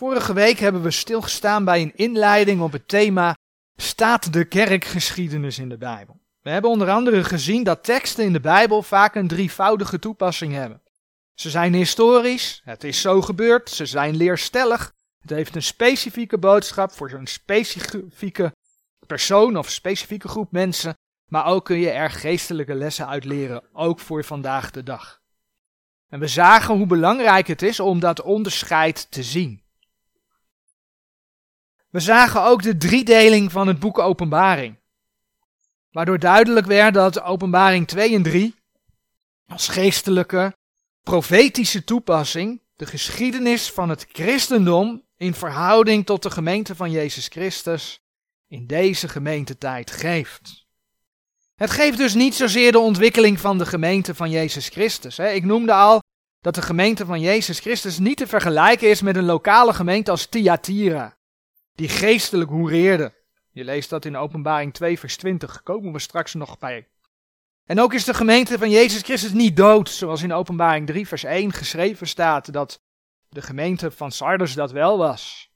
Vorige week hebben we stilgestaan bij een inleiding op het thema Staat de kerkgeschiedenis in de Bijbel? We hebben onder andere gezien dat teksten in de Bijbel vaak een drievoudige toepassing hebben. Ze zijn historisch, het is zo gebeurd, ze zijn leerstellig, het heeft een specifieke boodschap voor een specifieke persoon of specifieke groep mensen, maar ook kun je er geestelijke lessen uit leren, ook voor vandaag de dag. En we zagen hoe belangrijk het is om dat onderscheid te zien. We zagen ook de driedeling van het boek Openbaring. Waardoor duidelijk werd dat Openbaring 2 en 3 als geestelijke, profetische toepassing de geschiedenis van het christendom in verhouding tot de gemeente van Jezus Christus in deze gemeentetijd geeft. Het geeft dus niet zozeer de ontwikkeling van de gemeente van Jezus Christus. Ik noemde al dat de gemeente van Jezus Christus niet te vergelijken is met een lokale gemeente als Thyatira die geestelijk hoereerde. Je leest dat in Openbaring 2, vers 20. Komen we straks nog bij. En ook is de gemeente van Jezus Christus niet dood, zoals in Openbaring 3, vers 1 geschreven staat dat de gemeente van Sardes dat wel was.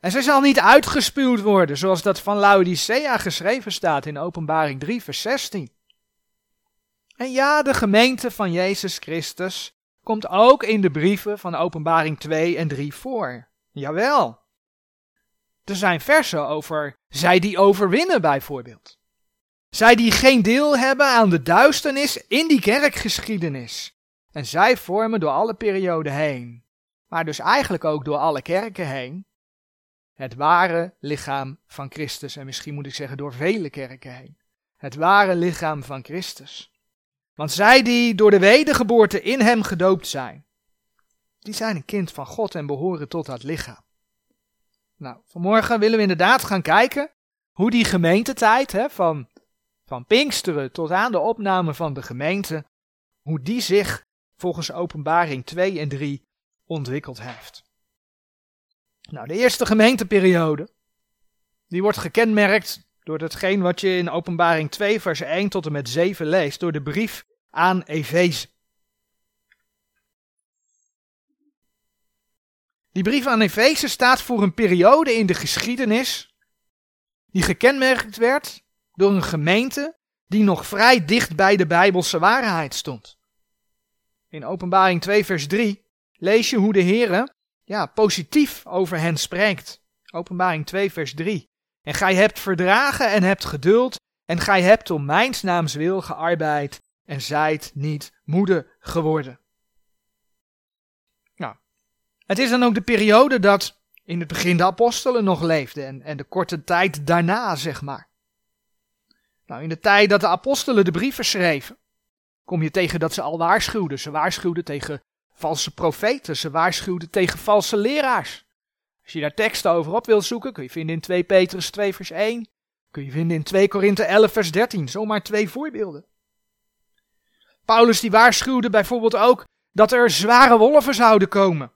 En zij zal niet uitgespuwd worden, zoals dat van Laodicea geschreven staat in Openbaring 3, vers 16. En ja, de gemeente van Jezus Christus komt ook in de brieven van Openbaring 2 en 3 voor. Jawel. Er zijn versen over zij die overwinnen bijvoorbeeld. Zij die geen deel hebben aan de duisternis in die kerkgeschiedenis. En zij vormen door alle perioden heen, maar dus eigenlijk ook door alle kerken heen, het ware lichaam van Christus. En misschien moet ik zeggen door vele kerken heen. Het ware lichaam van Christus. Want zij die door de wedergeboorte in hem gedoopt zijn, die zijn een kind van God en behoren tot dat lichaam. Nou, vanmorgen willen we inderdaad gaan kijken hoe die gemeentetijd, hè, van, van Pinksteren tot aan de opname van de gemeente, hoe die zich volgens openbaring 2 en 3 ontwikkeld heeft. Nou, de eerste gemeenteperiode, die wordt gekenmerkt door hetgeen wat je in openbaring 2 vers 1 tot en met 7 leest, door de brief aan Efeze. Die brief aan Efeze staat voor een periode in de geschiedenis die gekenmerkt werd door een gemeente die nog vrij dicht bij de Bijbelse waarheid stond. In Openbaring 2 vers 3 lees je hoe de Heere ja, positief over hen spreekt. Openbaring 2 vers 3. En gij hebt verdragen en hebt geduld en gij hebt om mijns naams wil gearbeid en zijt niet moede geworden. Het is dan ook de periode dat in het begin de apostelen nog leefden en, en de korte tijd daarna, zeg maar. Nou, in de tijd dat de apostelen de brieven schreven, kom je tegen dat ze al waarschuwden. Ze waarschuwden tegen valse profeten, ze waarschuwden tegen valse leraars. Als je daar teksten over op wilt zoeken, kun je vinden in 2 Petrus 2 vers 1, kun je vinden in 2 Korinthe 11 vers 13, zomaar twee voorbeelden. Paulus die waarschuwde bijvoorbeeld ook dat er zware wolven zouden komen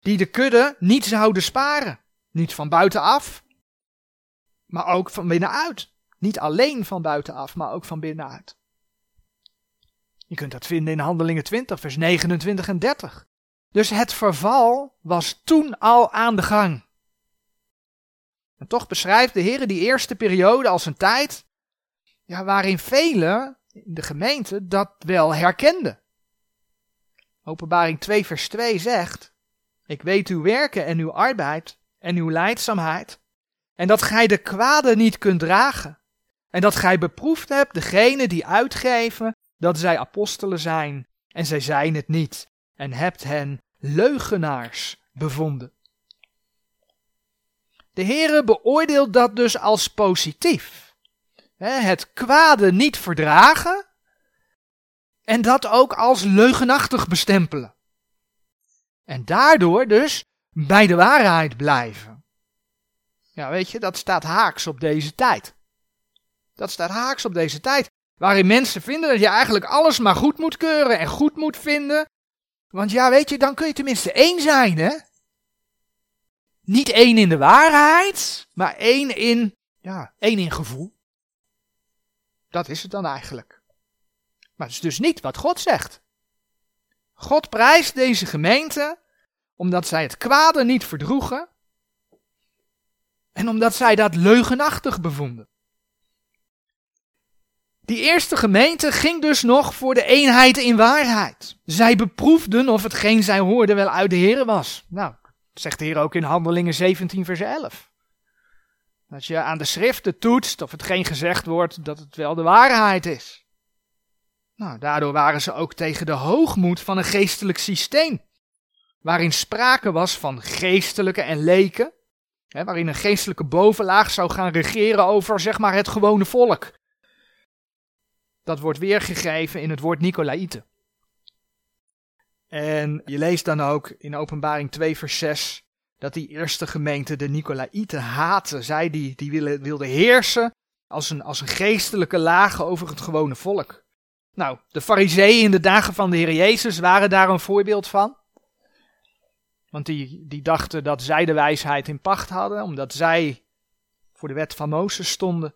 die de kudde niet zouden sparen. Niet van buitenaf, maar ook van binnenuit. Niet alleen van buitenaf, maar ook van binnenuit. Je kunt dat vinden in Handelingen 20, vers 29 en 30. Dus het verval was toen al aan de gang. En toch beschrijft de Heer die eerste periode als een tijd ja, waarin velen in de gemeente dat wel herkenden. Openbaring 2, vers 2 zegt: ik weet uw werken en uw arbeid en uw leidzaamheid. En dat gij de kwade niet kunt dragen. En dat gij beproefd hebt degene die uitgeven dat zij apostelen zijn. En zij zijn het niet. En hebt hen leugenaars bevonden. De Heere beoordeelt dat dus als positief. Het kwade niet verdragen en dat ook als leugenachtig bestempelen. En daardoor dus bij de waarheid blijven. Ja, weet je, dat staat haaks op deze tijd. Dat staat haaks op deze tijd. Waarin mensen vinden dat je eigenlijk alles maar goed moet keuren en goed moet vinden. Want ja, weet je, dan kun je tenminste één zijn, hè? Niet één in de waarheid, maar één in, ja, één in gevoel. Dat is het dan eigenlijk. Maar het is dus niet wat God zegt. God prijst deze gemeente omdat zij het kwade niet verdroegen en omdat zij dat leugenachtig bevonden. Die eerste gemeente ging dus nog voor de eenheid in waarheid. Zij beproefden of hetgeen zij hoorden wel uit de Heer was. Nou, zegt de Heer ook in Handelingen 17, vers 11. Dat je aan de schriften toetst of hetgeen gezegd wordt, dat het wel de waarheid is. Nou, daardoor waren ze ook tegen de hoogmoed van een geestelijk systeem. Waarin sprake was van geestelijke en leken. Hè, waarin een geestelijke bovenlaag zou gaan regeren over, zeg maar, het gewone volk. Dat wordt weergegeven in het woord Nicolaïte. En je leest dan ook in Openbaring 2, vers 6 dat die eerste gemeente de Nicolaïten haatte. Zij die, die wilden, heersen als een, als een geestelijke laag over het gewone volk. Nou, de fariseeën in de dagen van de Heer Jezus waren daar een voorbeeld van. Want die, die dachten dat zij de wijsheid in pacht hadden, omdat zij voor de wet van Mozes stonden.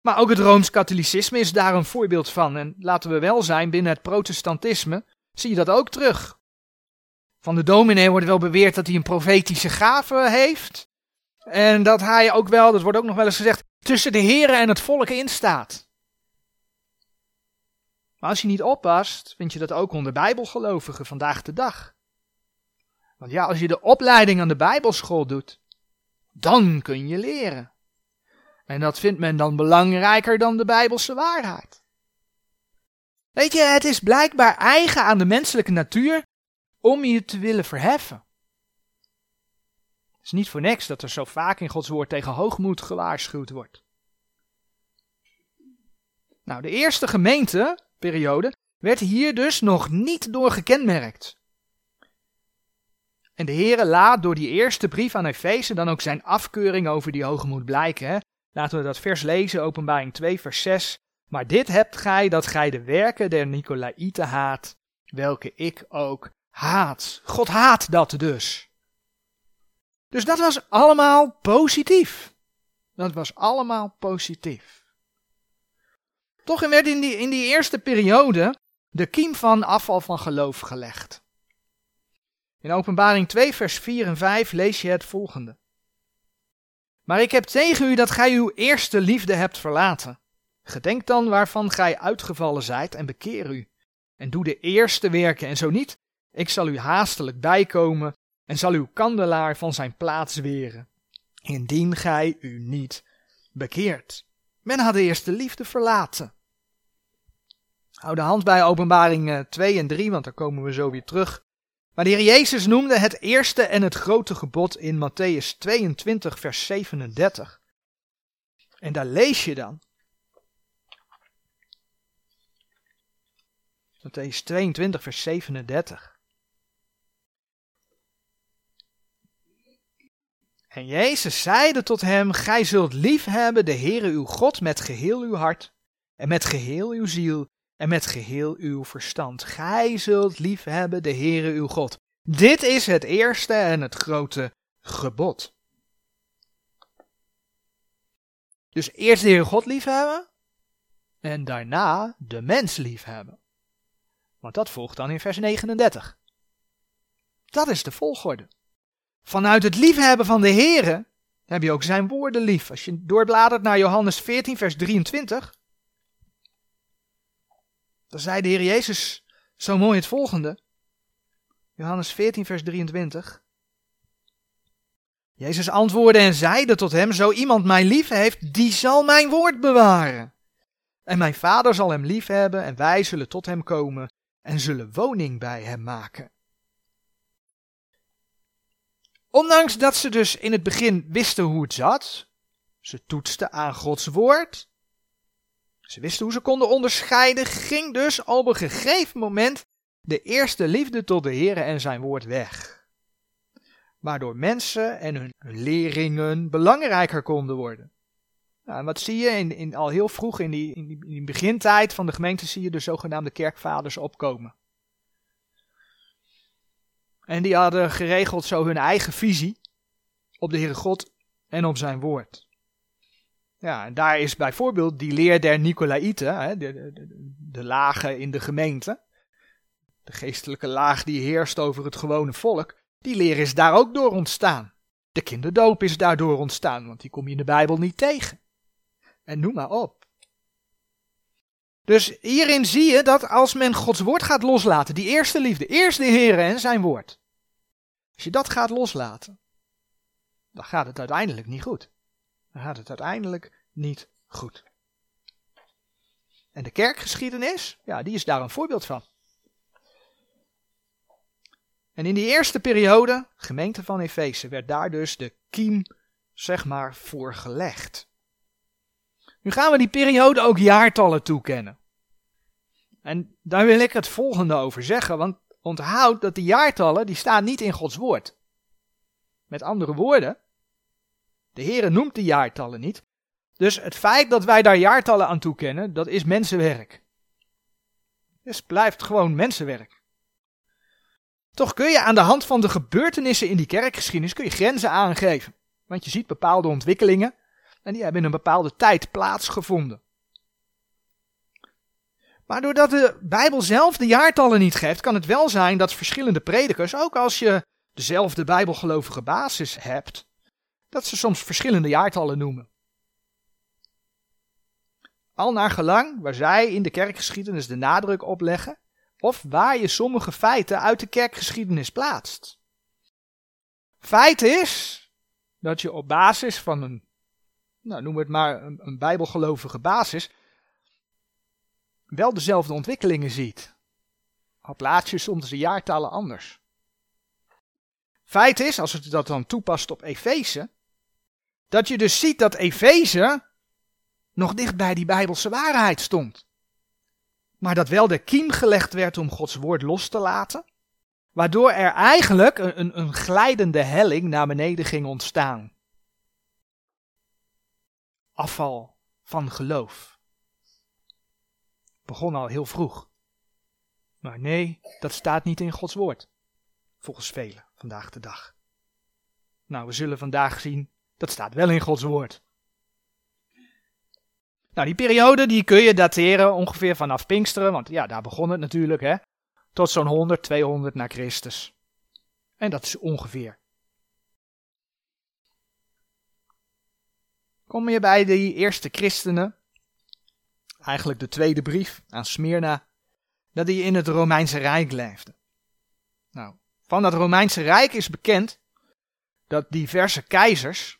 Maar ook het Rooms-Katholicisme is daar een voorbeeld van. En laten we wel zijn, binnen het protestantisme zie je dat ook terug. Van de dominee wordt wel beweerd dat hij een profetische gave heeft. En dat hij ook wel, dat wordt ook nog wel eens gezegd, tussen de heren en het volk instaat. Maar als je niet oppast, vind je dat ook onder bijbelgelovigen vandaag de dag. Want ja, als je de opleiding aan de bijbelschool doet, dan kun je leren. En dat vindt men dan belangrijker dan de bijbelse waarheid. Weet je, het is blijkbaar eigen aan de menselijke natuur om je te willen verheffen. Het is niet voor niks dat er zo vaak in Gods woord tegen hoogmoed gewaarschuwd wordt. Nou, de eerste gemeenteperiode werd hier dus nog niet door gekenmerkt. En de Heere laat door die eerste brief aan Efeze dan ook zijn afkeuring over die hoogmoed blijken. Hè? Laten we dat vers lezen, openbaring 2, vers 6. Maar dit hebt gij, dat gij de werken der Nicolaïten haat, welke ik ook haat. God haat dat dus. Dus dat was allemaal positief. Dat was allemaal positief. Toch werd in die, in die eerste periode de kiem van afval van geloof gelegd. In Openbaring 2, vers 4 en 5 lees je het volgende. Maar ik heb tegen u dat gij uw eerste liefde hebt verlaten. Gedenk dan waarvan gij uitgevallen zijt en bekeer u. En doe de eerste werken, en zo niet, ik zal u haastelijk bijkomen en zal uw kandelaar van zijn plaats weren, indien gij u niet bekeert. Men had de eerste liefde verlaten. Hou de hand bij openbaring 2 en 3, want daar komen we zo weer terug. Maar de Heer Jezus noemde het eerste en het grote gebod in Matthäus 22, vers 37. En daar lees je dan. Matthäus 22, vers 37. En Jezus zeide tot hem, Gij zult liefhebben de Heere uw God met geheel uw hart, en met geheel uw ziel, en met geheel uw verstand. Gij zult liefhebben de Heere uw God. Dit is het eerste en het grote gebod. Dus eerst de Heer God liefhebben, en daarna de mens liefhebben. Want dat volgt dan in vers 39. Dat is de volgorde. Vanuit het liefhebben van de Here heb je ook zijn woorden lief. Als je doorbladert naar Johannes 14, vers 23, dan zei de Heer Jezus zo mooi het volgende. Johannes 14, vers 23. Jezus antwoordde en zeide tot hem: Zo iemand mij lief heeft, die zal mijn woord bewaren. En mijn vader zal hem lief hebben, en wij zullen tot hem komen en zullen woning bij hem maken. Ondanks dat ze dus in het begin wisten hoe het zat, ze toetsten aan Gods woord, ze wisten hoe ze konden onderscheiden, ging dus op een gegeven moment de eerste liefde tot de Heer en zijn woord weg. Waardoor mensen en hun leringen belangrijker konden worden. Nou, en wat zie je in, in, al heel vroeg in die, in, die, in die begintijd van de gemeente zie je de zogenaamde kerkvaders opkomen. En die hadden geregeld zo hun eigen visie op de Heere God en op zijn woord. Ja, en daar is bijvoorbeeld die leer der Nicolaïten, de, de, de lagen in de gemeente, de geestelijke laag die heerst over het gewone volk, Die leer is daar ook door ontstaan. De kinderdoop is daardoor ontstaan, want die kom je in de Bijbel niet tegen. En noem maar op. Dus hierin zie je dat als men Gods woord gaat loslaten, die eerste liefde, eerst de Heer en zijn woord. Als je dat gaat loslaten, dan gaat het uiteindelijk niet goed. Dan gaat het uiteindelijk niet goed. En de kerkgeschiedenis, ja, die is daar een voorbeeld van. En in die eerste periode, gemeente van Efeze, werd daar dus de kiem, zeg maar, voor gelegd. Nu gaan we die periode ook jaartallen toekennen. En daar wil ik het volgende over zeggen, want onthoud dat die jaartallen, die staan niet in Gods woord. Met andere woorden, de Heere noemt die jaartallen niet. Dus het feit dat wij daar jaartallen aan toekennen, dat is mensenwerk. Dus blijft gewoon mensenwerk. Toch kun je aan de hand van de gebeurtenissen in die kerkgeschiedenis kun je grenzen aangeven. Want je ziet bepaalde ontwikkelingen en die hebben in een bepaalde tijd plaatsgevonden. Maar doordat de Bijbel zelf de jaartallen niet geeft, kan het wel zijn dat verschillende predikers, ook als je dezelfde Bijbelgelovige basis hebt, dat ze soms verschillende jaartallen noemen. Al naar gelang waar zij in de kerkgeschiedenis de nadruk op leggen, of waar je sommige feiten uit de kerkgeschiedenis plaatst. Feit is dat je op basis van een, nou noem het maar een, bijbelgelovige basis, wel dezelfde ontwikkelingen ziet. Al plaats je soms de jaartallen anders. Feit is, als je dat dan toepast op Efeze, dat je dus ziet dat Efeze nog dicht bij die bijbelse waarheid stond. Maar dat wel de kiem gelegd werd om Gods woord los te laten, waardoor er eigenlijk een, een, een glijdende helling naar beneden ging ontstaan. Afval van geloof. Begon al heel vroeg. Maar nee, dat staat niet in Gods woord. Volgens velen vandaag de dag. Nou, we zullen vandaag zien dat staat wel in Gods woord. Nou, die periode die kun je dateren ongeveer vanaf Pinksteren, want ja, daar begon het natuurlijk, hè. Tot zo'n 100, 200 na Christus. En dat is ongeveer. Kom je bij die eerste christenen, eigenlijk de tweede brief aan Smyrna, dat die in het Romeinse Rijk leefden. Nou, van dat Romeinse Rijk is bekend dat diverse keizers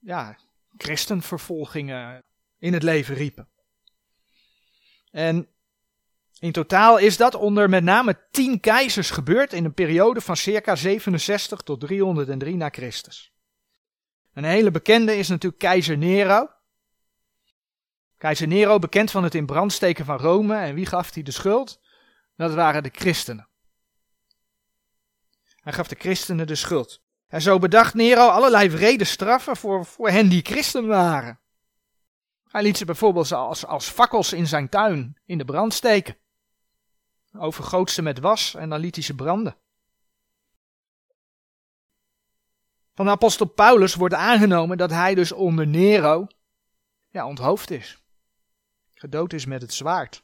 ja, christenvervolgingen in het leven riepen. En in totaal is dat onder met name tien keizers gebeurd in een periode van circa 67 tot 303 na Christus. Een hele bekende is natuurlijk keizer Nero. Keizer Nero, bekend van het in brand steken van Rome. En wie gaf hij de schuld? Dat waren de christenen. Hij gaf de christenen de schuld. En zo bedacht Nero allerlei vrede straffen voor, voor hen die christen waren. Hij liet ze bijvoorbeeld als, als fakkels in zijn tuin in de brand steken. Overgoot ze met was en dan liet hij ze branden. Van de apostel Paulus wordt aangenomen dat hij dus onder Nero ja, onthoofd is. Gedood is met het zwaard.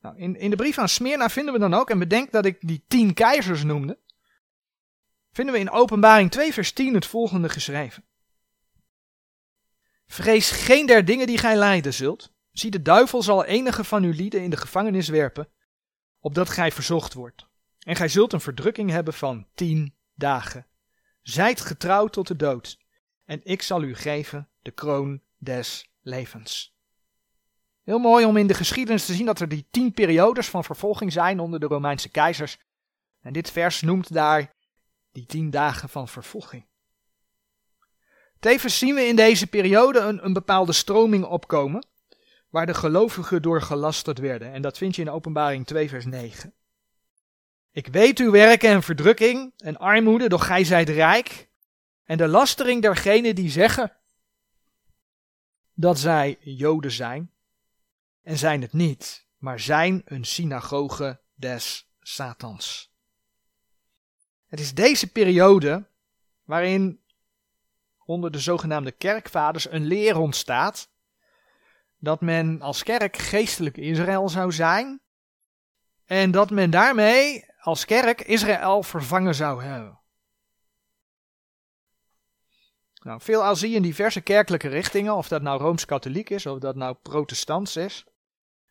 Nou, in, in de brief aan Smyrna vinden we dan ook, en bedenk dat ik die tien keizers noemde, vinden we in Openbaring 2 vers 10 het volgende geschreven. Vrees geen der dingen die gij lijden zult. Zie, de duivel zal enige van uw lieden in de gevangenis werpen, opdat gij verzocht wordt. En gij zult een verdrukking hebben van tien dagen. Zijt getrouw tot de dood, en ik zal u geven de kroon des levens. Heel mooi om in de geschiedenis te zien dat er die tien periodes van vervolging zijn onder de Romeinse keizers. En dit vers noemt daar die tien dagen van vervolging. Tevens zien we in deze periode een, een bepaalde stroming opkomen, waar de gelovigen door gelasterd werden. En dat vind je in Openbaring 2, vers 9. Ik weet uw werken en verdrukking en armoede, doch gij zijt rijk. En de lastering dergenen die zeggen dat zij Joden zijn, en zijn het niet, maar zijn een synagoge des Satans. Het is deze periode waarin onder de zogenaamde kerkvaders een leer ontstaat dat men als kerk geestelijk Israël zou zijn en dat men daarmee als kerk Israël vervangen zou hebben. Nou, veelal zie je in diverse kerkelijke richtingen, of dat nou rooms-katholiek is, of dat nou protestants is,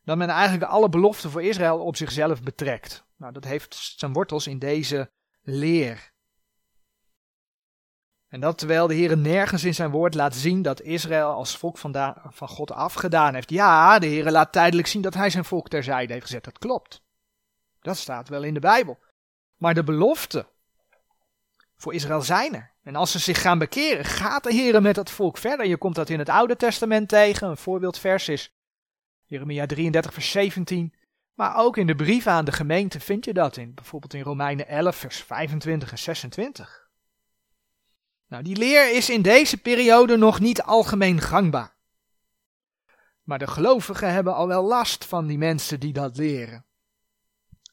dat men eigenlijk alle beloften voor Israël op zichzelf betrekt. Nou, dat heeft zijn wortels in deze leer. En dat terwijl de Heer nergens in zijn woord laat zien dat Israël als volk van, van God afgedaan heeft. Ja, de Heer laat tijdelijk zien dat hij zijn volk terzijde heeft gezet. Dat klopt. Dat staat wel in de Bijbel. Maar de beloften voor Israël zijn er. En als ze zich gaan bekeren, gaat de Heer met dat volk verder. Je komt dat in het Oude Testament tegen. Een voorbeeldvers is Jeremia 33, vers 17. Maar ook in de brieven aan de gemeente vind je dat in. Bijvoorbeeld in Romeinen 11, vers 25 en 26. Nou, die leer is in deze periode nog niet algemeen gangbaar. Maar de gelovigen hebben al wel last van die mensen die dat leren.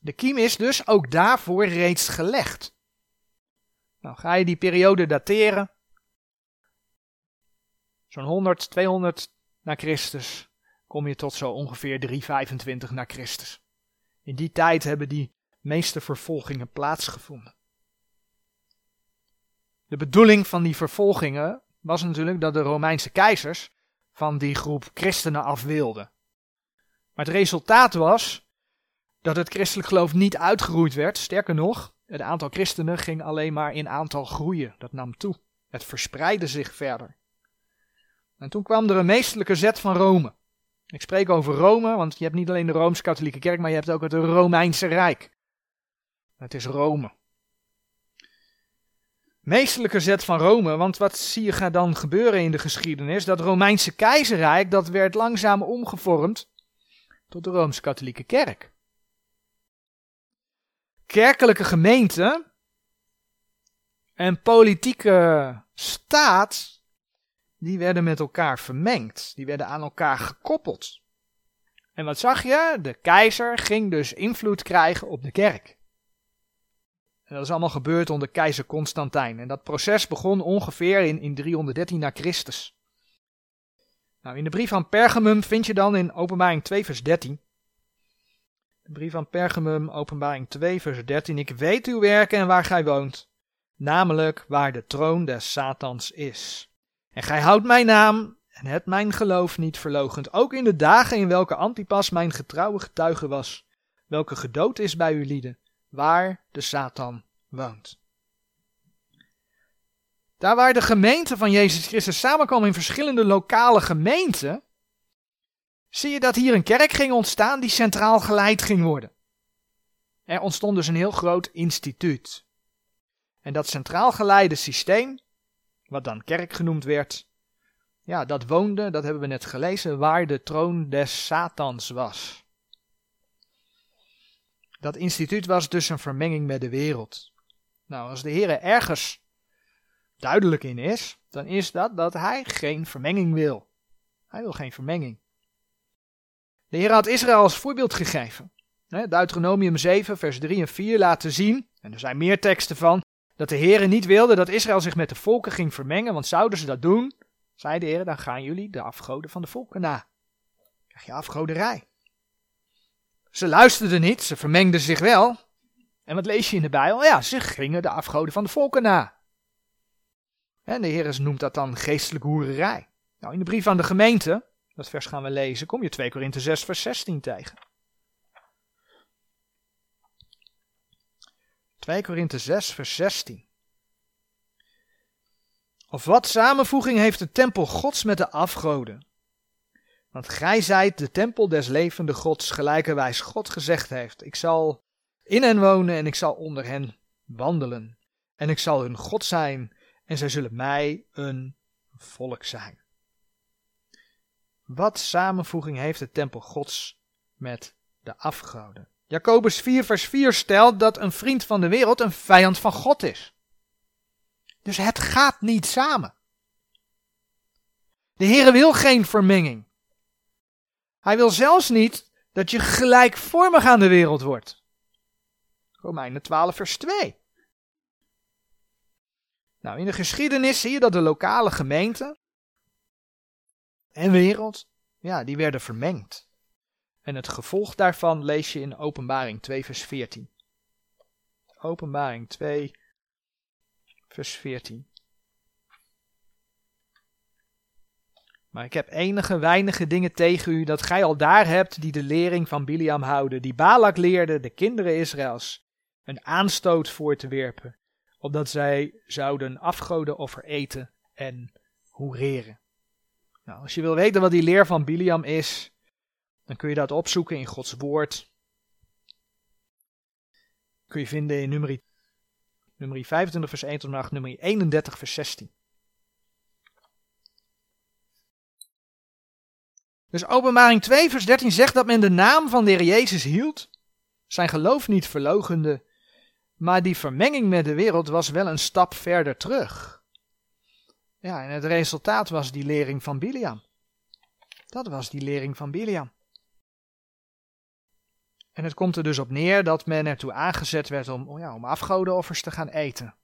De kiem is dus ook daarvoor reeds gelegd. Nou, ga je die periode dateren? Zo'n 100, 200 na Christus kom je tot zo ongeveer 325 na Christus. In die tijd hebben die meeste vervolgingen plaatsgevonden. De bedoeling van die vervolgingen was natuurlijk dat de Romeinse keizers van die groep christenen af wilden. Maar het resultaat was dat het christelijk geloof niet uitgeroeid werd. Sterker nog, het aantal christenen ging alleen maar in aantal groeien. Dat nam toe. Het verspreidde zich verder. En toen kwam er een meestelijke zet van Rome. Ik spreek over Rome, want je hebt niet alleen de Rooms-Katholieke Kerk, maar je hebt ook het Romeinse Rijk. Het is Rome. Meestelijke zet van Rome, want wat zie je dan gebeuren in de geschiedenis? Dat Romeinse keizerrijk, dat werd langzaam omgevormd tot de Rooms-Katholieke Kerk. Kerkelijke gemeente en politieke staat, die werden met elkaar vermengd. Die werden aan elkaar gekoppeld. En wat zag je? De keizer ging dus invloed krijgen op de kerk. En dat is allemaal gebeurd onder keizer Constantijn. En dat proces begon ongeveer in, in 313 na Christus. Nou, in de brief van Pergamum vind je dan in openbaring 2 vers 13. De brief van Pergamum, openbaring 2 vers 13. Ik weet uw werken en waar gij woont. Namelijk waar de troon des Satans is. En gij houdt mijn naam en hebt mijn geloof niet verlogend. Ook in de dagen in welke Antipas mijn getrouwe getuige was. Welke gedood is bij uw lieden waar de Satan woont. Daar waar de gemeente van Jezus Christus samenkwam in verschillende lokale gemeenten, zie je dat hier een kerk ging ontstaan die centraal geleid ging worden. Er ontstond dus een heel groot instituut. En dat centraal geleide systeem, wat dan kerk genoemd werd, ja, dat woonde, dat hebben we net gelezen, waar de troon des Satans was. Dat instituut was dus een vermenging met de wereld. Nou, als de Heer ergens duidelijk in is, dan is dat dat hij geen vermenging wil. Hij wil geen vermenging. De Heer had Israël als voorbeeld gegeven. Deuteronomium 7, vers 3 en 4 laten zien, en er zijn meer teksten van, dat de Heer niet wilde dat Israël zich met de volken ging vermengen, want zouden ze dat doen, zei de Heer, dan gaan jullie de afgoden van de volken na. Krijg je afgoderij. Ze luisterden niet, ze vermengden zich wel. En wat lees je in de Bijbel? Ja, ze gingen de afgoden van de volken na. En de Heer noemt dat dan geestelijke hoererij. Nou, in de brief aan de gemeente, dat vers gaan we lezen, kom je 2 Korinthe 6 vers 16 tegen. 2 Korinthe 6 vers 16. Of wat samenvoeging heeft de tempel gods met de afgoden? Want gij zijt de tempel des levende Gods, gelijkerwijs God gezegd heeft. Ik zal in hen wonen en ik zal onder hen wandelen. En ik zal hun God zijn en zij zullen mij een volk zijn. Wat samenvoeging heeft de tempel Gods met de afgoden? Jacobus 4 vers 4 stelt dat een vriend van de wereld een vijand van God is. Dus het gaat niet samen. De Heere wil geen vermenging. Hij wil zelfs niet dat je gelijkvormig aan de wereld wordt. Romeinen 12, vers 2. Nou, in de geschiedenis zie je dat de lokale gemeente en wereld, ja, die werden vermengd. En het gevolg daarvan lees je in Openbaring 2, vers 14. Openbaring 2, vers 14. Maar ik heb enige weinige dingen tegen u, dat gij al daar hebt die de lering van Biliam houden, die Balak leerde de kinderen Israëls een aanstoot voor te werpen, opdat zij zouden afgodenoffer eten en hoereren. Nou, als je wil weten wat die leer van Biliam is, dan kun je dat opzoeken in Gods woord. Kun je vinden in nummer, nummer 25 vers 1 tot en met nummer 31 vers 16. Dus openbaring 2 vers 13 zegt dat men de naam van de Heer Jezus hield, zijn geloof niet verlogende, maar die vermenging met de wereld was wel een stap verder terug. Ja, en het resultaat was die lering van Biliam. Dat was die lering van Biliam. En het komt er dus op neer dat men ertoe aangezet werd om, oh ja, om afgodenoffers te gaan eten.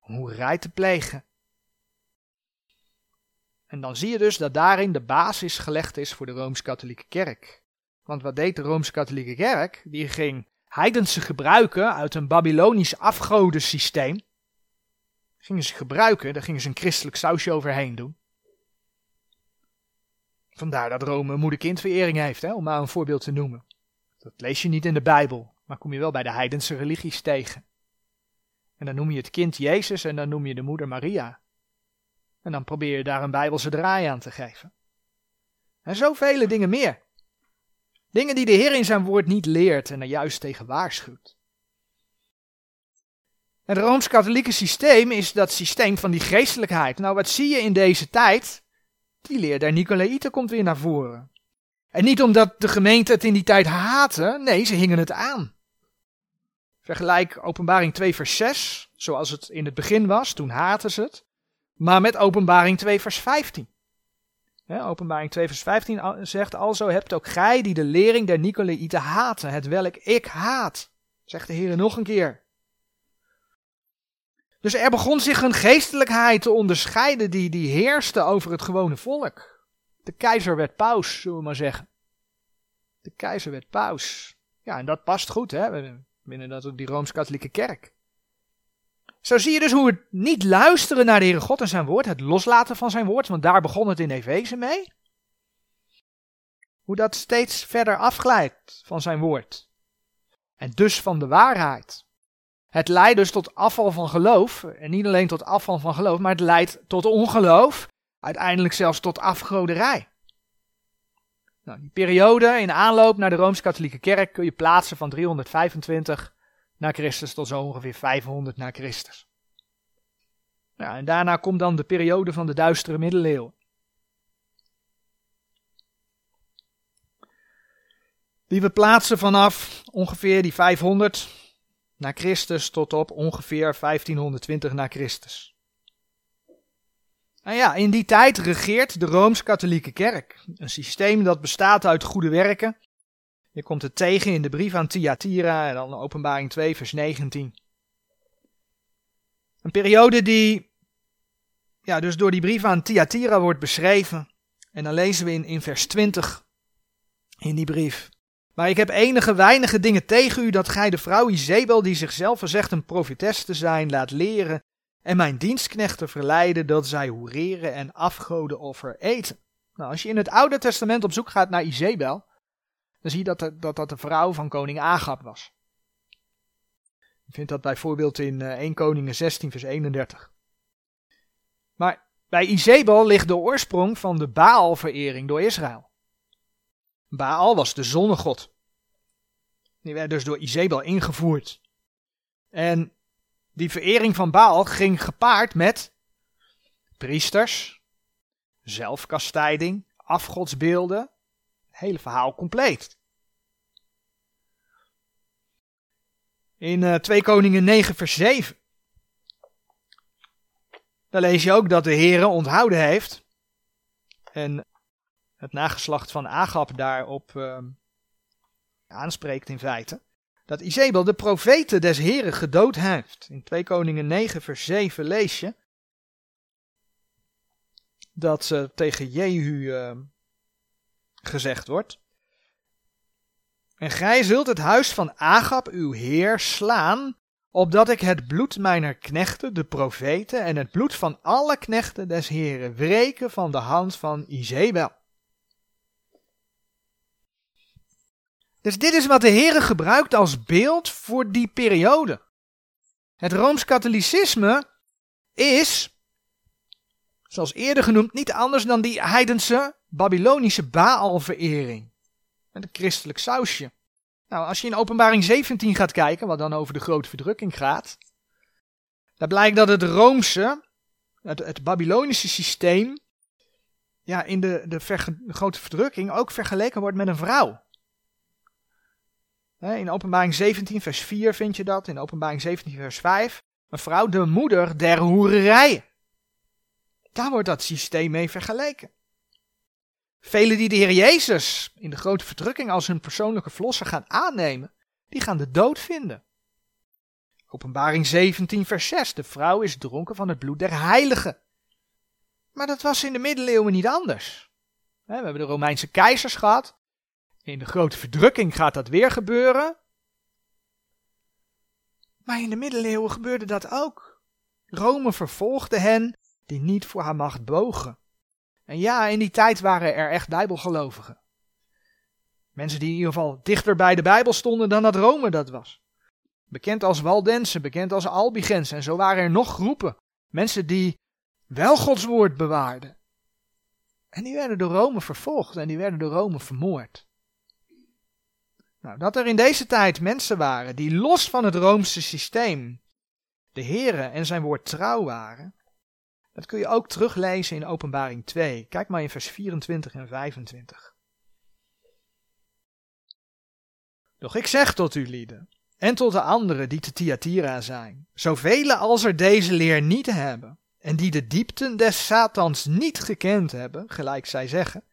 Om hoerij te plegen. En dan zie je dus dat daarin de basis gelegd is voor de Rooms-Katholieke Kerk. Want wat deed de Rooms-Katholieke Kerk? Die ging heidense gebruiken uit een Babylonisch afgodensysteem. Gingen ze gebruiken, daar gingen ze een christelijk sausje overheen doen. Vandaar dat Rome moeder-kindverering heeft, hè, om maar een voorbeeld te noemen. Dat lees je niet in de Bijbel, maar kom je wel bij de heidense religies tegen. En dan noem je het kind Jezus en dan noem je de moeder Maria. En dan probeer je daar een bijbelse draai aan te geven. En zoveel dingen meer. Dingen die de Heer in zijn woord niet leert en er juist tegen waarschuwt. Het Rooms-Katholieke systeem is dat systeem van die geestelijkheid. Nou, wat zie je in deze tijd? Die leer der Nicolaïten komt weer naar voren. En niet omdat de gemeente het in die tijd haatte, nee, ze hingen het aan. Vergelijk openbaring 2 vers 6, zoals het in het begin was, toen haatten ze het. Maar met openbaring 2 vers 15. openbaring 2 vers 15 zegt, alzo hebt ook gij die de lering der Nicolaïten haten, het welk ik haat. Zegt de Heer nog een keer. Dus er begon zich een geestelijkheid te onderscheiden die, die heerste over het gewone volk. De keizer werd paus, zullen we maar zeggen. De keizer werd paus. Ja, en dat past goed, hè, binnen dat, die Rooms-Katholieke kerk. Zo zie je dus hoe het niet luisteren naar de Heere God en zijn woord, het loslaten van zijn woord, want daar begon het in Efeze mee. Hoe dat steeds verder afglijdt van zijn woord. En dus van de waarheid. Het leidt dus tot afval van geloof. En niet alleen tot afval van geloof, maar het leidt tot ongeloof. Uiteindelijk zelfs tot afgoderij. Nou, die periode in aanloop naar de Rooms-Katholieke Kerk kun je plaatsen van 325 na Christus tot zo ongeveer 500 na Christus. Nou, en daarna komt dan de periode van de duistere middeleeuwen. Die we plaatsen vanaf ongeveer die 500 na Christus tot op ongeveer 1520 na Christus. En ja, in die tijd regeert de Rooms-Katholieke Kerk. Een systeem dat bestaat uit goede werken. Je komt het tegen in de brief aan Thyatira en dan openbaring 2 vers 19. Een periode die ja, dus door die brief aan Thyatira wordt beschreven. En dan lezen we in, in vers 20 in die brief. Maar ik heb enige weinige dingen tegen u dat gij de vrouw Izebel, die zichzelf verzegt een profetes te zijn, laat leren en mijn dienstknechten verleiden dat zij hoereren en afgodenoffer eten. Nou, als je in het Oude Testament op zoek gaat naar Izebel, dan zie je dat, dat dat de vrouw van koning Agab was. Je vindt dat bijvoorbeeld in 1 eh, Koningen 16 vers 31. Maar bij Izebel ligt de oorsprong van de Baalverering door Israël. Baal was de zonnegod. Die werd dus door Izebel ingevoerd. En die verering van Baal ging gepaard met priesters, zelfkastijding, afgodsbeelden. Het hele verhaal compleet. In uh, eh, 2 Koningen 9 vers 7. Daar lees je ook dat de Heere onthouden heeft. En het nageslacht van Agab daarop uh, aanspreekt in feite. Dat Izebel de profeten des Heren gedood heeft. In 2 Koningen 9 vers 7 lees je. Dat ze tegen Jehu uh, gezegd wordt. En gij zult het huis van Agab, uw heer, slaan, opdat ik het bloed mijner knechten, de profeten, en het bloed van alle knechten des Heren wreken van de hand van Izebel. Dus dit is wat de Heere gebruikt als beeld voor die periode. Het Rooms-Katholicisme is, zoals eerder genoemd, niet anders dan die heidense Babylonische Baalverering. Met een christelijk sausje. Nou, als je in openbaring 17 gaat kijken, wat dan over de grote verdrukking gaat, dan blijkt dat het Roomse, het, het Babylonische systeem, ja, in de, de, de grote verdrukking ook vergeleken wordt met een vrouw. In openbaring 17 vers 4 vind je dat, in openbaring 17 vers 5. Een vrouw, de moeder der hoererij. Daar wordt dat systeem mee vergeleken. Velen die de Heer Jezus in de grote verdrukking als hun persoonlijke verlosser gaan aannemen, die gaan de dood vinden. Openbaring 17, vers 6. De vrouw is dronken van het bloed der heiligen. Maar dat was in de middeleeuwen niet anders. We hebben de Romeinse keizers gehad. In de grote verdrukking gaat dat weer gebeuren. Maar in de middeleeuwen gebeurde dat ook. Rome vervolgde hen die niet voor haar macht bogen. En ja, in die tijd waren er echt bijbelgelovigen. Mensen die in ieder geval dichter bij de Bijbel stonden dan dat Rome dat was. Bekend als Waldensen, bekend als Albigens. En zo waren er nog groepen. Mensen die wel Gods woord bewaarden. En die werden door Rome vervolgd en die werden door Rome vermoord. Nou, dat er in deze tijd mensen waren die los van het Roomse systeem de Here en zijn woord trouw waren, dat kun je ook teruglezen in Openbaring 2. Kijk maar in vers 24 en 25. Doch ik zeg tot u lieden, en tot de anderen die te Thyatira zijn, zoveel als er deze leer niet hebben, en die de diepten des Satans niet gekend hebben, gelijk zij zeggen,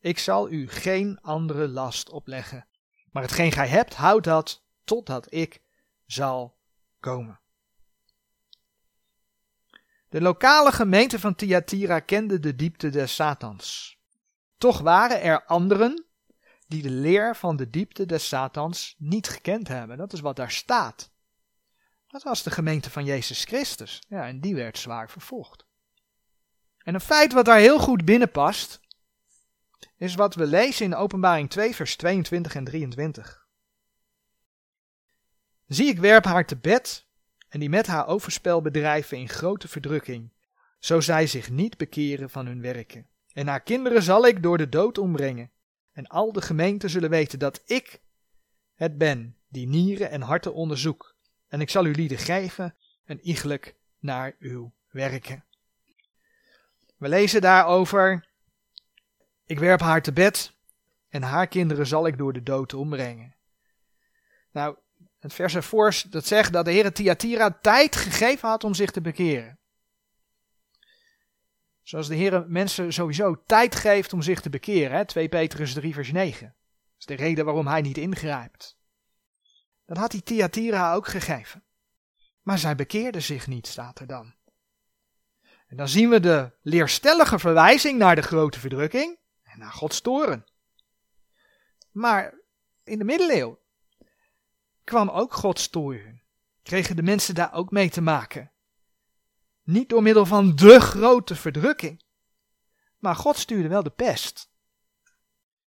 ik zal u geen andere last opleggen. Maar hetgeen gij hebt, houd dat totdat ik zal komen. De lokale gemeente van Thyatira kende de diepte des Satans. Toch waren er anderen die de leer van de diepte des Satans niet gekend hebben. Dat is wat daar staat. Dat was de gemeente van Jezus Christus. Ja, en die werd zwaar vervolgd. En een feit wat daar heel goed binnenpast, is wat we lezen in Openbaring 2, vers 22 en 23. Zie, ik werp haar te bed en die met haar overspel bedrijven in grote verdrukking, zo zij zich niet bekeren van hun werken. En haar kinderen zal ik door de dood ombrengen, en al de gemeenten zullen weten dat ik het ben die nieren en harten onderzoek, en ik zal u lieden geven een iegelijk naar uw werken. We lezen daarover ik werp haar te bed en haar kinderen zal ik door de dood ombrengen. Nou, het vers ervoor dat zegt dat de Heer Thyatira tijd gegeven had om zich te bekeren. Zoals de Heer mensen sowieso tijd geeft om zich te bekeren. Hè? 2 Petrus 3 vers 9. Dat is de reden waarom hij niet ingrijpt. Dat had hij Thyatira ook gegeven. Maar zij bekeerde zich niet, staat er dan. En dan zien we de leerstellige verwijzing naar de grote verdrukking naar Gods toren. Maar in de middeleeuwen kwam ook Gods toren. Kregen de mensen daar ook mee te maken. Niet door middel van de grote verdrukking. Maar God stuurde wel de pest.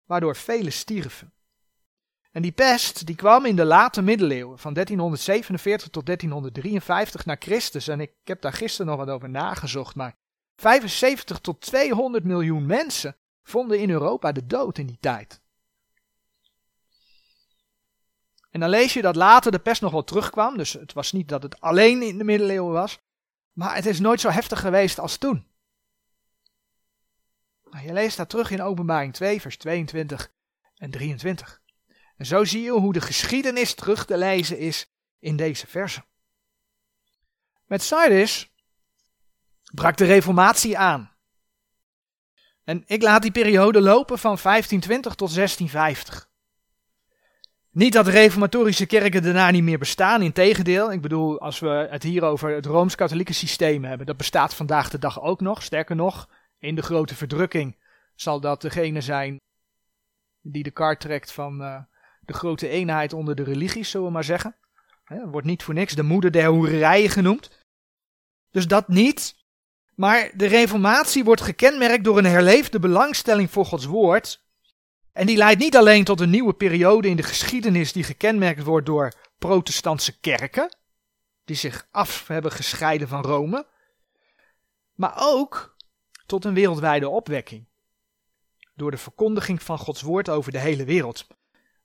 Waardoor velen stierven. En die pest die kwam in de late middeleeuwen, van 1347 tot 1353 na Christus. En ik heb daar gisteren nog wat over nagezocht, maar 75 tot 200 miljoen mensen vonden in Europa de dood in die tijd. En dan lees je dat later de pest nog wel terugkwam, dus het was niet dat het alleen in de middeleeuwen was, maar het is nooit zo heftig geweest als toen. Nou, je leest dat terug in Openbaring 2, vers 22 en 23. En zo zie je hoe de geschiedenis terug te lezen is in deze versen. Met Sardis brak de reformatie aan. En ik laat die periode lopen van 1520 tot 1650. Niet dat reformatorische kerken daarna niet meer bestaan, integendeel. Ik bedoel, als we het hier over het Rooms-Katholieke systeem hebben, dat bestaat vandaag de dag ook nog. Sterker nog, in de grote verdrukking zal dat degene zijn die de kaart trekt van uh, de grote eenheid onder de religies, zullen we maar zeggen. Hè, wordt niet voor niks de moeder der hoererijen genoemd. Dus dat niet. Maar de reformatie wordt gekenmerkt door een herleefde belangstelling voor Gods woord. En die leidt niet alleen tot een nieuwe periode in de geschiedenis die gekenmerkt wordt door protestantse kerken, die zich af hebben gescheiden van Rome, maar ook tot een wereldwijde opwekking. Door de verkondiging van Gods woord over de hele wereld.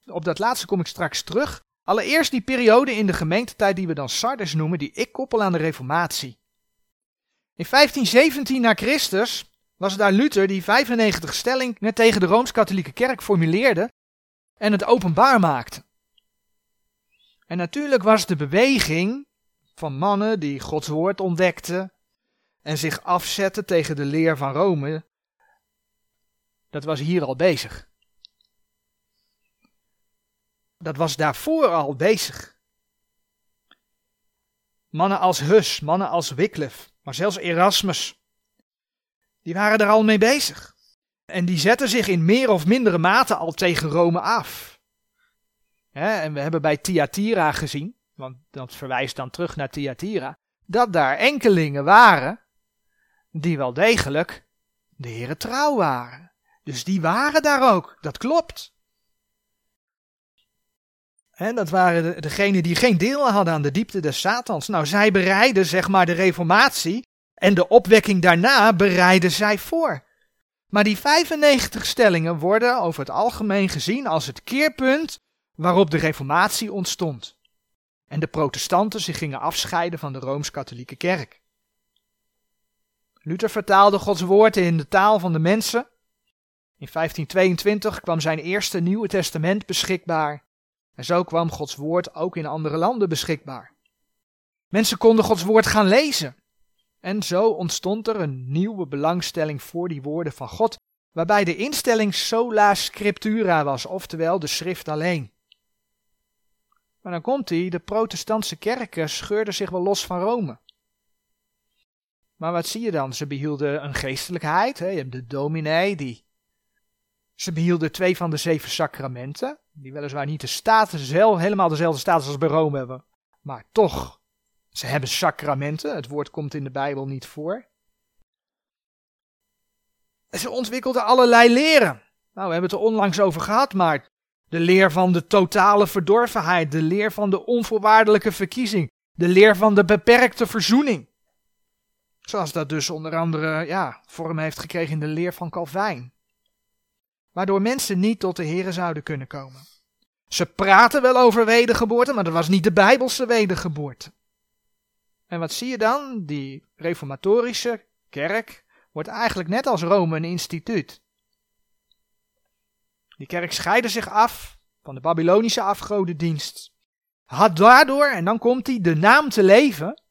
Op dat laatste kom ik straks terug. Allereerst die periode in de gemeentetijd die we dan Sardes noemen, die ik koppel aan de Reformatie. In 1517 na Christus was daar Luther die 95 stellingen tegen de Rooms-Katholieke Kerk formuleerde en het openbaar maakte. En natuurlijk was de beweging van mannen die Gods woord ontdekten en zich afzetten tegen de leer van Rome, dat was hier al bezig. Dat was daarvoor al bezig. Mannen als Hus, mannen als Wycliffe, maar zelfs Erasmus, die waren er al mee bezig. En die zetten zich in meer of mindere mate al tegen Rome af. en we hebben bij Thyatira gezien, want dat verwijst dan terug naar Thyatira, dat daar enkelingen waren die wel degelijk de heren trouw waren. Dus die waren daar ook, dat klopt. Dat waren degenen die geen deel hadden aan de diepte des Satans. Nou, zij bereiden zeg maar de reformatie en de opwekking daarna bereiden zij voor. Maar die 95 stellingen worden over het algemeen gezien als het keerpunt waarop de reformatie ontstond. En de protestanten zich gingen afscheiden van de Rooms-Katholieke Kerk. Luther vertaalde Gods woord in de taal van de mensen. In 1522 kwam zijn eerste Nieuwe Testament beschikbaar. En zo kwam Gods woord ook in andere landen beschikbaar. Mensen konden Gods woord gaan lezen. En zo ontstond er een nieuwe belangstelling voor die woorden van God, waarbij de instelling sola scriptura was, oftewel de schrift alleen. Maar dan komt hij, de protestantse kerken scheurden zich wel los van Rome. Maar wat zie je dan? Ze behielden een geestelijkheid, hè? je hebt de dominee, die... Ze behielden twee van de zeven sacramenten, die weliswaar niet de status, helemaal dezelfde status als bij Rome hebben, maar toch ze hebben sacramenten, het woord komt in de Bijbel niet voor. Ze ontwikkelden allerlei leren. Nou, we hebben het er onlangs over gehad, maar de leer van de totale verdorvenheid, de leer van de onvoorwaardelijke verkiezing, de leer van de beperkte verzoening. Zoals dat dus onder andere ja, vorm heeft gekregen in de leer van Calvijn. Waardoor mensen niet tot de Here zouden kunnen komen. Ze praten wel over wedergeboorte, maar dat was niet de Bijbelse wedergeboorte. En wat zie je dan? Die reformatorische kerk wordt eigenlijk net als Rome een instituut. Die kerk scheidde zich af van de Babylonische afgodendienst. Had daardoor, en dan komt hij, de naam te leven,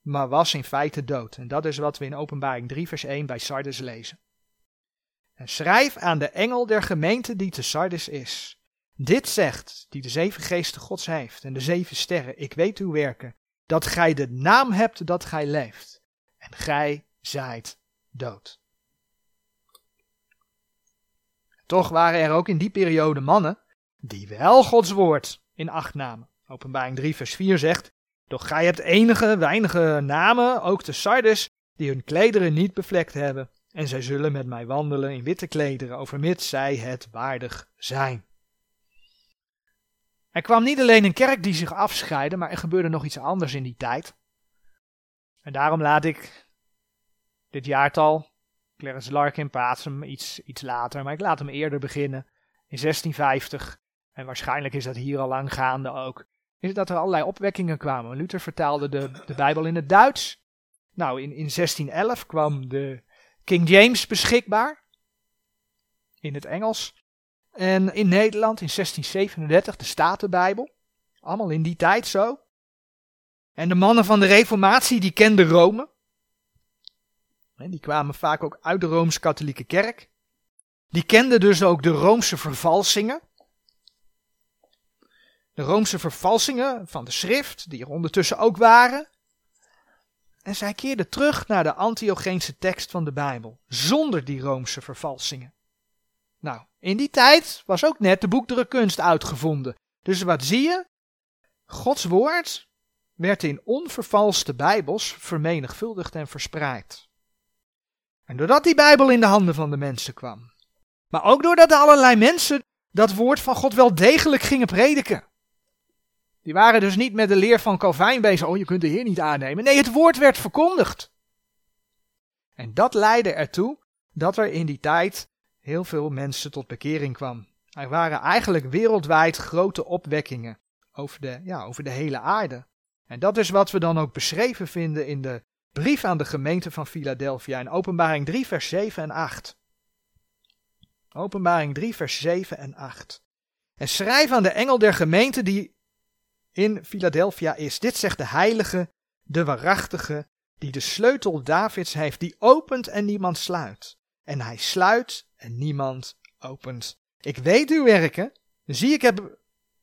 maar was in feite dood. En dat is wat we in Openbaring 3 vers 1 bij Sardes lezen. En schrijf aan de engel der gemeente die te Sardes is. Dit zegt, die de zeven geesten gods heeft en de zeven sterren, ik weet uw werken, dat gij de naam hebt dat gij leeft. En gij zijt dood. Toch waren er ook in die periode mannen die wel Gods woord in acht namen. Openbaring 3 vers 4 zegt, doch gij hebt enige weinige namen, ook de Sardes, die hun klederen niet bevlekt hebben. En zij zullen met mij wandelen in witte klederen, overmits zij het waardig zijn. Er kwam niet alleen een kerk die zich afscheidde, maar er gebeurde nog iets anders in die tijd. En daarom laat ik dit jaartal, Clarence Larkin plaats hem iets, iets later, maar ik laat hem eerder beginnen, in 1650. En waarschijnlijk is dat hier al lang gaande ook. Is dat er allerlei opwekkingen kwamen. Luther vertaalde de, de Bijbel in het Duits. Nou, in, in 1611 kwam de King James beschikbaar. In het Engels. En in Nederland in 1637 de Statenbijbel. Allemaal in die tijd zo. En de mannen van de Reformatie die kenden Rome. Die kwamen vaak ook uit de Rooms-Katholieke Kerk. Die kenden dus ook de Roomse vervalsingen. De Roomse vervalsingen van de schrift, die er ondertussen ook waren. En zij keerden terug naar de Antiocheense tekst van de Bijbel, zonder die Roomse vervalsingen. Nou, in die tijd was ook net de boekdrukkunst uitgevonden. Dus wat zie je? Gods woord werd in onvervalste Bijbels vermenigvuldigd en verspreid. En doordat die Bijbel in de handen van de mensen kwam, maar ook doordat allerlei mensen dat woord van God wel degelijk gingen prediken. Die waren dus niet met de leer van Calvijn bezig, oh je kunt de Heer niet aannemen. Nee, het woord werd verkondigd. En dat leidde ertoe dat er in die tijd heel veel mensen tot bekering kwam. Er waren eigenlijk wereldwijd grote opwekkingen over de, ja, over de hele aarde. En dat is wat we dan ook beschreven vinden in de brief aan de gemeente van Philadelphia in Openbaring 3, vers 7 en 8. Openbaring 3, vers 7 en 8. En schrijf aan de engel der gemeente die in Philadelphia is. Dit zegt de heilige, de waarachtige, die de sleutel Davids heeft, die opent en niemand sluit. En hij sluit en niemand opent. Ik weet uw werken. Zie, ik heb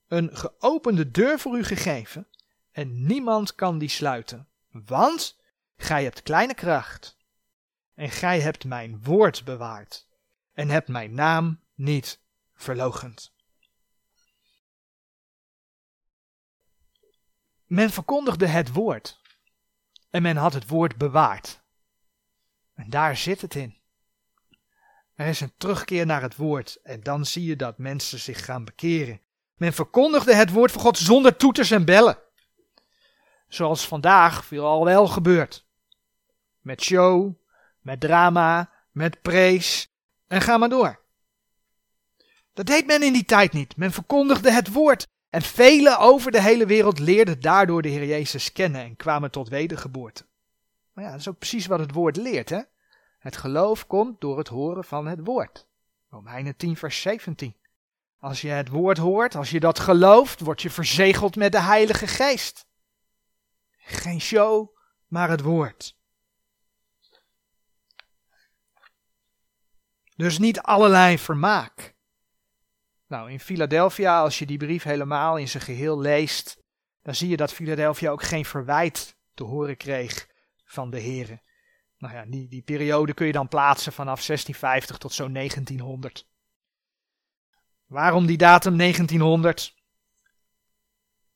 een geopende deur voor u gegeven. En niemand kan die sluiten. Want gij hebt kleine kracht. En gij hebt mijn woord bewaard. En hebt mijn naam niet verlogend. Men verkondigde het woord. En men had het woord bewaard. En daar zit het in. Er is een terugkeer naar het woord en dan zie je dat mensen zich gaan bekeren. Men verkondigde het woord van God zonder toeters en bellen. Zoals vandaag veel al wel gebeurt. Met show, met drama, met prees en ga maar door. Dat deed men in die tijd niet. Men verkondigde het woord en velen over de hele wereld leerden daardoor de Heer Jezus kennen en kwamen tot wedergeboorte. Maar ja, dat is ook precies wat het woord leert, hè? Het geloof komt door het horen van het woord. Romeinen 10, vers 17. Als je het woord hoort, als je dat gelooft, word je verzegeld met de Heilige Geest. Geen show, maar het woord. Dus niet allerlei vermaak. Nou, in Philadelphia, als je die brief helemaal in zijn geheel leest, dan zie je dat Philadelphia ook geen verwijt te horen kreeg van de heren. Nou ja, die, die periode kun je dan plaatsen vanaf 1650 tot zo'n 1900. Waarom die datum 1900?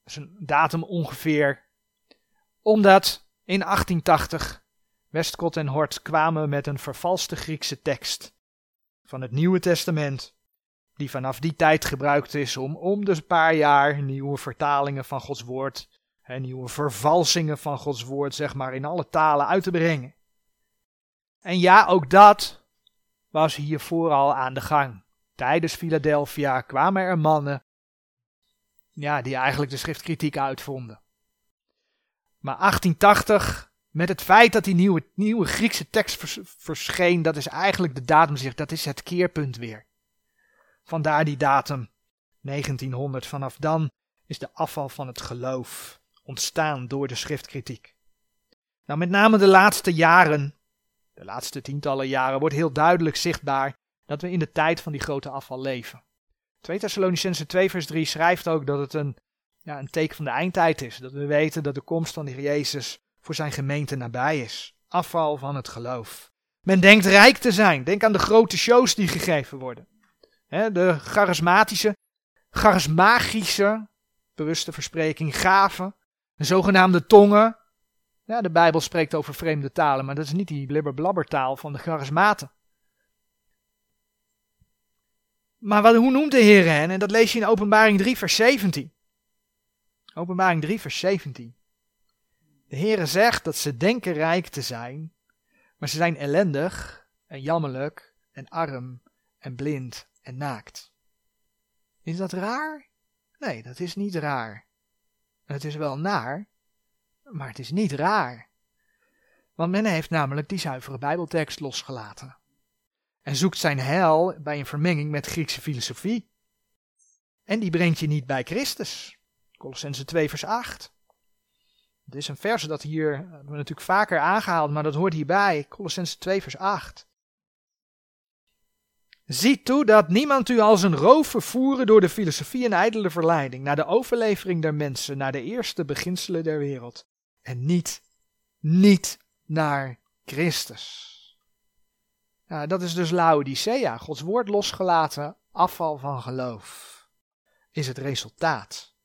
Dat is een datum ongeveer. Omdat in 1880 Westcott en Hort kwamen met een vervalste Griekse tekst van het Nieuwe Testament die vanaf die tijd gebruikt is om om de paar jaar nieuwe vertalingen van Gods woord, en nieuwe vervalsingen van Gods woord, zeg maar, in alle talen uit te brengen. En ja, ook dat was hier vooral aan de gang. Tijdens Philadelphia kwamen er mannen, ja, die eigenlijk de schriftkritiek uitvonden. Maar 1880, met het feit dat die nieuwe, nieuwe Griekse tekst verscheen, dat is eigenlijk de datum, dat is het keerpunt weer. Vandaar die datum 1900. Vanaf dan is de afval van het geloof ontstaan door de schriftkritiek. Nou, met name de laatste jaren, de laatste tientallen jaren, wordt heel duidelijk zichtbaar dat we in de tijd van die grote afval leven. 2 Thessalonicense 2 vers 3 schrijft ook dat het een, ja, een teken van de eindtijd is. Dat we weten dat de komst van de Jezus voor zijn gemeente nabij is. Afval van het geloof. Men denkt rijk te zijn. Denk aan de grote shows die gegeven worden de charismatische, charismagische, bewuste verspreking, gaven, de zogenaamde tongen. Ja, de Bijbel spreekt over vreemde talen, maar dat is niet die blibberblabbertaal van de charismaten. Maar wat, hoe noemt de Heer hen? En dat lees je in Openbaring 3, vers 17. Openbaring 3, vers 17. De Heere zegt dat ze denken rijk te zijn, maar ze zijn ellendig en jammerlijk en arm en blind en naakt. Is dat raar? Nee, dat is niet raar. Het is wel naar, maar het is niet raar. Want men heeft namelijk die zuivere Bijbeltekst losgelaten. En zoekt zijn heil bij een vermenging met Griekse filosofie. En die brengt je niet bij Christus. Colossense 2 vers 8. Het is een vers dat hier, we natuurlijk vaker aangehaald, maar dat hoort hierbij. Colossense 2 vers 8. Zie toe dat niemand u als een roof vervoeren door de filosofie en ijdele verleiding, naar de overlevering der mensen, naar de eerste beginselen der wereld. En niet, niet naar Christus. Dat is dus Laodicea, Gods woord losgelaten, afval van geloof, is het resultaat.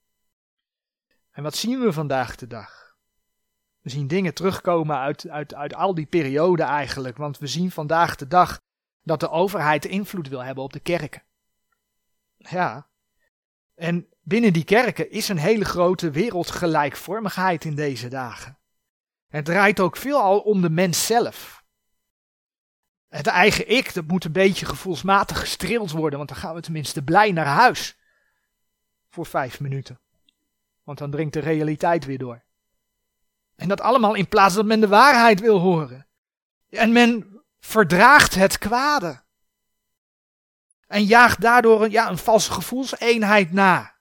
En wat zien we vandaag de dag? We zien dingen terugkomen uit, uit, uit al die perioden eigenlijk, want we zien vandaag de dag dat de overheid invloed wil hebben op de kerken. Ja. En binnen die kerken is een hele grote wereldgelijkvormigheid in deze dagen. Het draait ook veelal om de mens zelf. Het eigen ik, dat moet een beetje gevoelsmatig gestreeld worden, want dan gaan we tenminste blij naar huis. Voor vijf minuten. Want dan dringt de realiteit weer door. En dat allemaal in plaats dat men de waarheid wil horen. En men verdraagt het kwade. En jaagt daardoor een, ja, een valse gevoelseenheid na.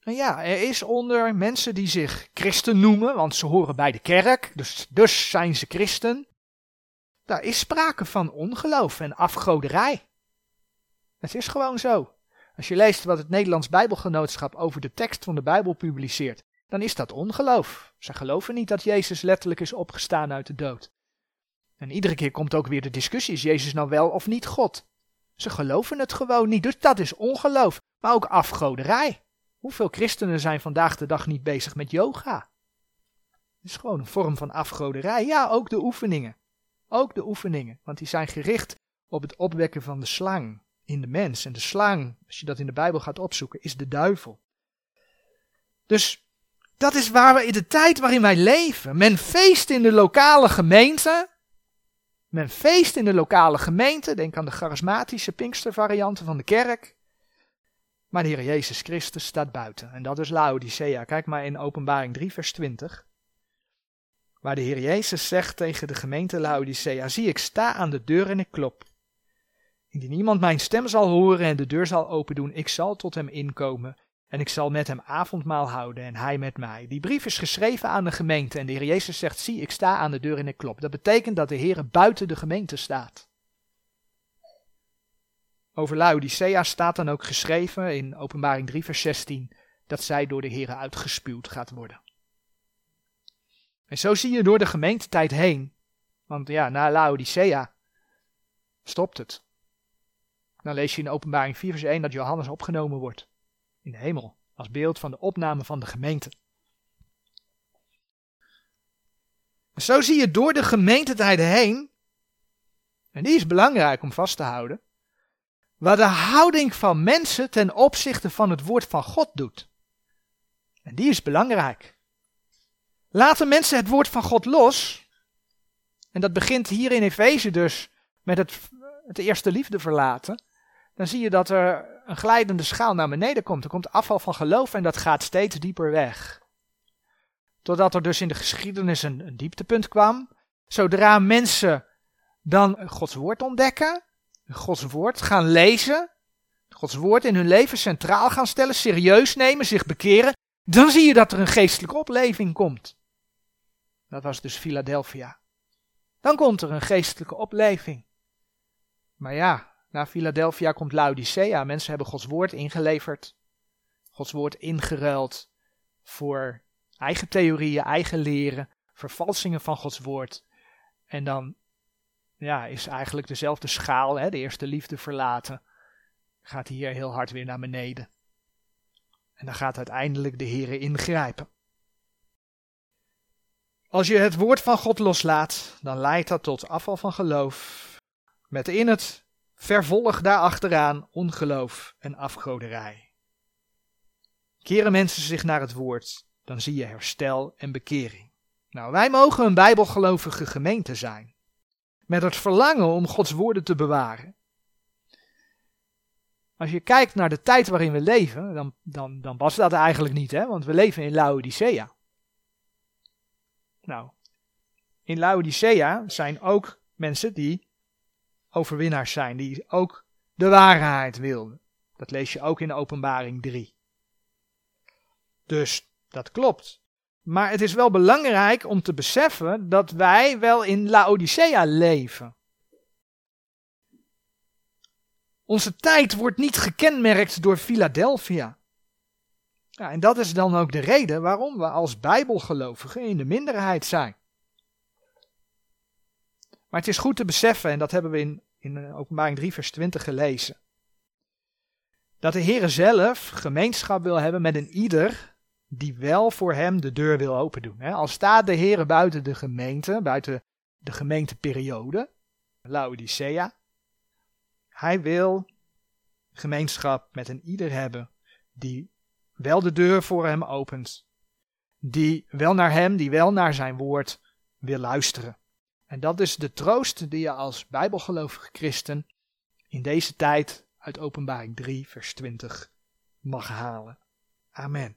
En ja, er is onder mensen die zich christen noemen, want ze horen bij de kerk, dus, dus zijn ze christen. Daar is sprake van ongeloof en afgoderij. Het is gewoon zo. Als je leest wat het Nederlands Bijbelgenootschap over de tekst van de Bijbel publiceert, dan is dat ongeloof. Ze geloven niet dat Jezus letterlijk is opgestaan uit de dood. En iedere keer komt ook weer de discussie: is Jezus nou wel of niet God? Ze geloven het gewoon niet, dus dat is ongeloof, maar ook afgoderij. Hoeveel christenen zijn vandaag de dag niet bezig met yoga? Het is gewoon een vorm van afgoderij. Ja, ook de oefeningen. Ook de oefeningen, want die zijn gericht op het opwekken van de slang in de mens. En de slang, als je dat in de Bijbel gaat opzoeken, is de duivel. Dus dat is waar we in de tijd waarin wij leven. Men feest in de lokale gemeente. Men feest in de lokale gemeente. Denk aan de charismatische Pinkstervarianten van de kerk. Maar de Heer Jezus Christus staat buiten. En dat is Laodicea. Kijk maar in Openbaring 3, vers 20. Waar de Heer Jezus zegt tegen de gemeente Laodicea: Zie, ik sta aan de deur en ik klop. Indien iemand mijn stem zal horen en de deur zal opendoen, ik zal tot hem inkomen en ik zal met hem avondmaal houden en hij met mij. Die brief is geschreven aan de gemeente en de Heer Jezus zegt, zie, ik sta aan de deur en ik klop. Dat betekent dat de Heer buiten de gemeente staat. Over Laodicea staat dan ook geschreven in Openbaring 3 vers 16 dat zij door de Heer uitgespuwd gaat worden. En zo zie je door de gemeentetijd heen, want ja, na Laodicea stopt het. Dan lees je in Openbaring 4 vers 1 dat Johannes opgenomen wordt in de hemel, als beeld van de opname van de gemeente. Zo zie je door de gemeentetijden heen, en die is belangrijk om vast te houden, wat de houding van mensen ten opzichte van het woord van God doet. En die is belangrijk. Laten mensen het woord van God los. En dat begint hier in Efeze dus met het, het eerste liefde verlaten dan zie je dat er een glijdende schaal naar beneden komt. Er komt afval van geloof en dat gaat steeds dieper weg. Totdat er dus in de geschiedenis een, een dieptepunt kwam. Zodra mensen dan Gods woord ontdekken, Gods woord gaan lezen, Gods woord in hun leven centraal gaan stellen, serieus nemen, zich bekeren, dan zie je dat er een geestelijke opleving komt. Dat was dus Philadelphia. Dan komt er een geestelijke opleving. Maar ja, na Philadelphia komt Laodicea. Mensen hebben Gods woord ingeleverd. Gods woord ingeruild voor eigen theorieën, eigen leren, vervalsingen van Gods woord. En dan ja, is eigenlijk dezelfde schaal, hè, de eerste liefde verlaten, gaat hier heel hard weer naar beneden. En dan gaat uiteindelijk de Heer ingrijpen. Als je het woord van God loslaat, dan leidt dat tot afval van geloof, met in het Vervolg daarachteraan ongeloof en afgoderij. Keren mensen zich naar het woord, dan zie je herstel en bekering. Nou, wij mogen een bijbelgelovige gemeente zijn, met het verlangen om Gods woorden te bewaren. Als je kijkt naar de tijd waarin we leven, dan, dan, dan was dat eigenlijk niet, hè? want we leven in Laodicea. Nou, in Laodicea zijn ook mensen die overwinnaars zijn, die ook de waarheid wilden. Dat lees je ook in Openbaring 3. Dus dat klopt. Maar het is wel belangrijk om te beseffen dat wij wel in Laodicea leven. Onze tijd wordt niet gekenmerkt door Philadelphia. Ja, en dat is dan ook de reden waarom we als Bijbelgelovigen in de minderheid zijn. Maar het is goed te beseffen, en dat hebben we in, in eh, Openbaring 3, vers 20 gelezen. Dat de Heere zelf gemeenschap wil hebben met een ieder die wel voor hem de deur wil open doen. Al staat de Heere buiten de gemeente, buiten de gemeenteperiode, Laodicea. Hij wil gemeenschap met een ieder hebben die wel de deur voor hem opent. Die wel naar hem, die wel naar zijn woord wil luisteren. En dat is de troost die je als bijbelgelovige christen in deze tijd uit Openbaring 3, vers 20 mag halen. Amen.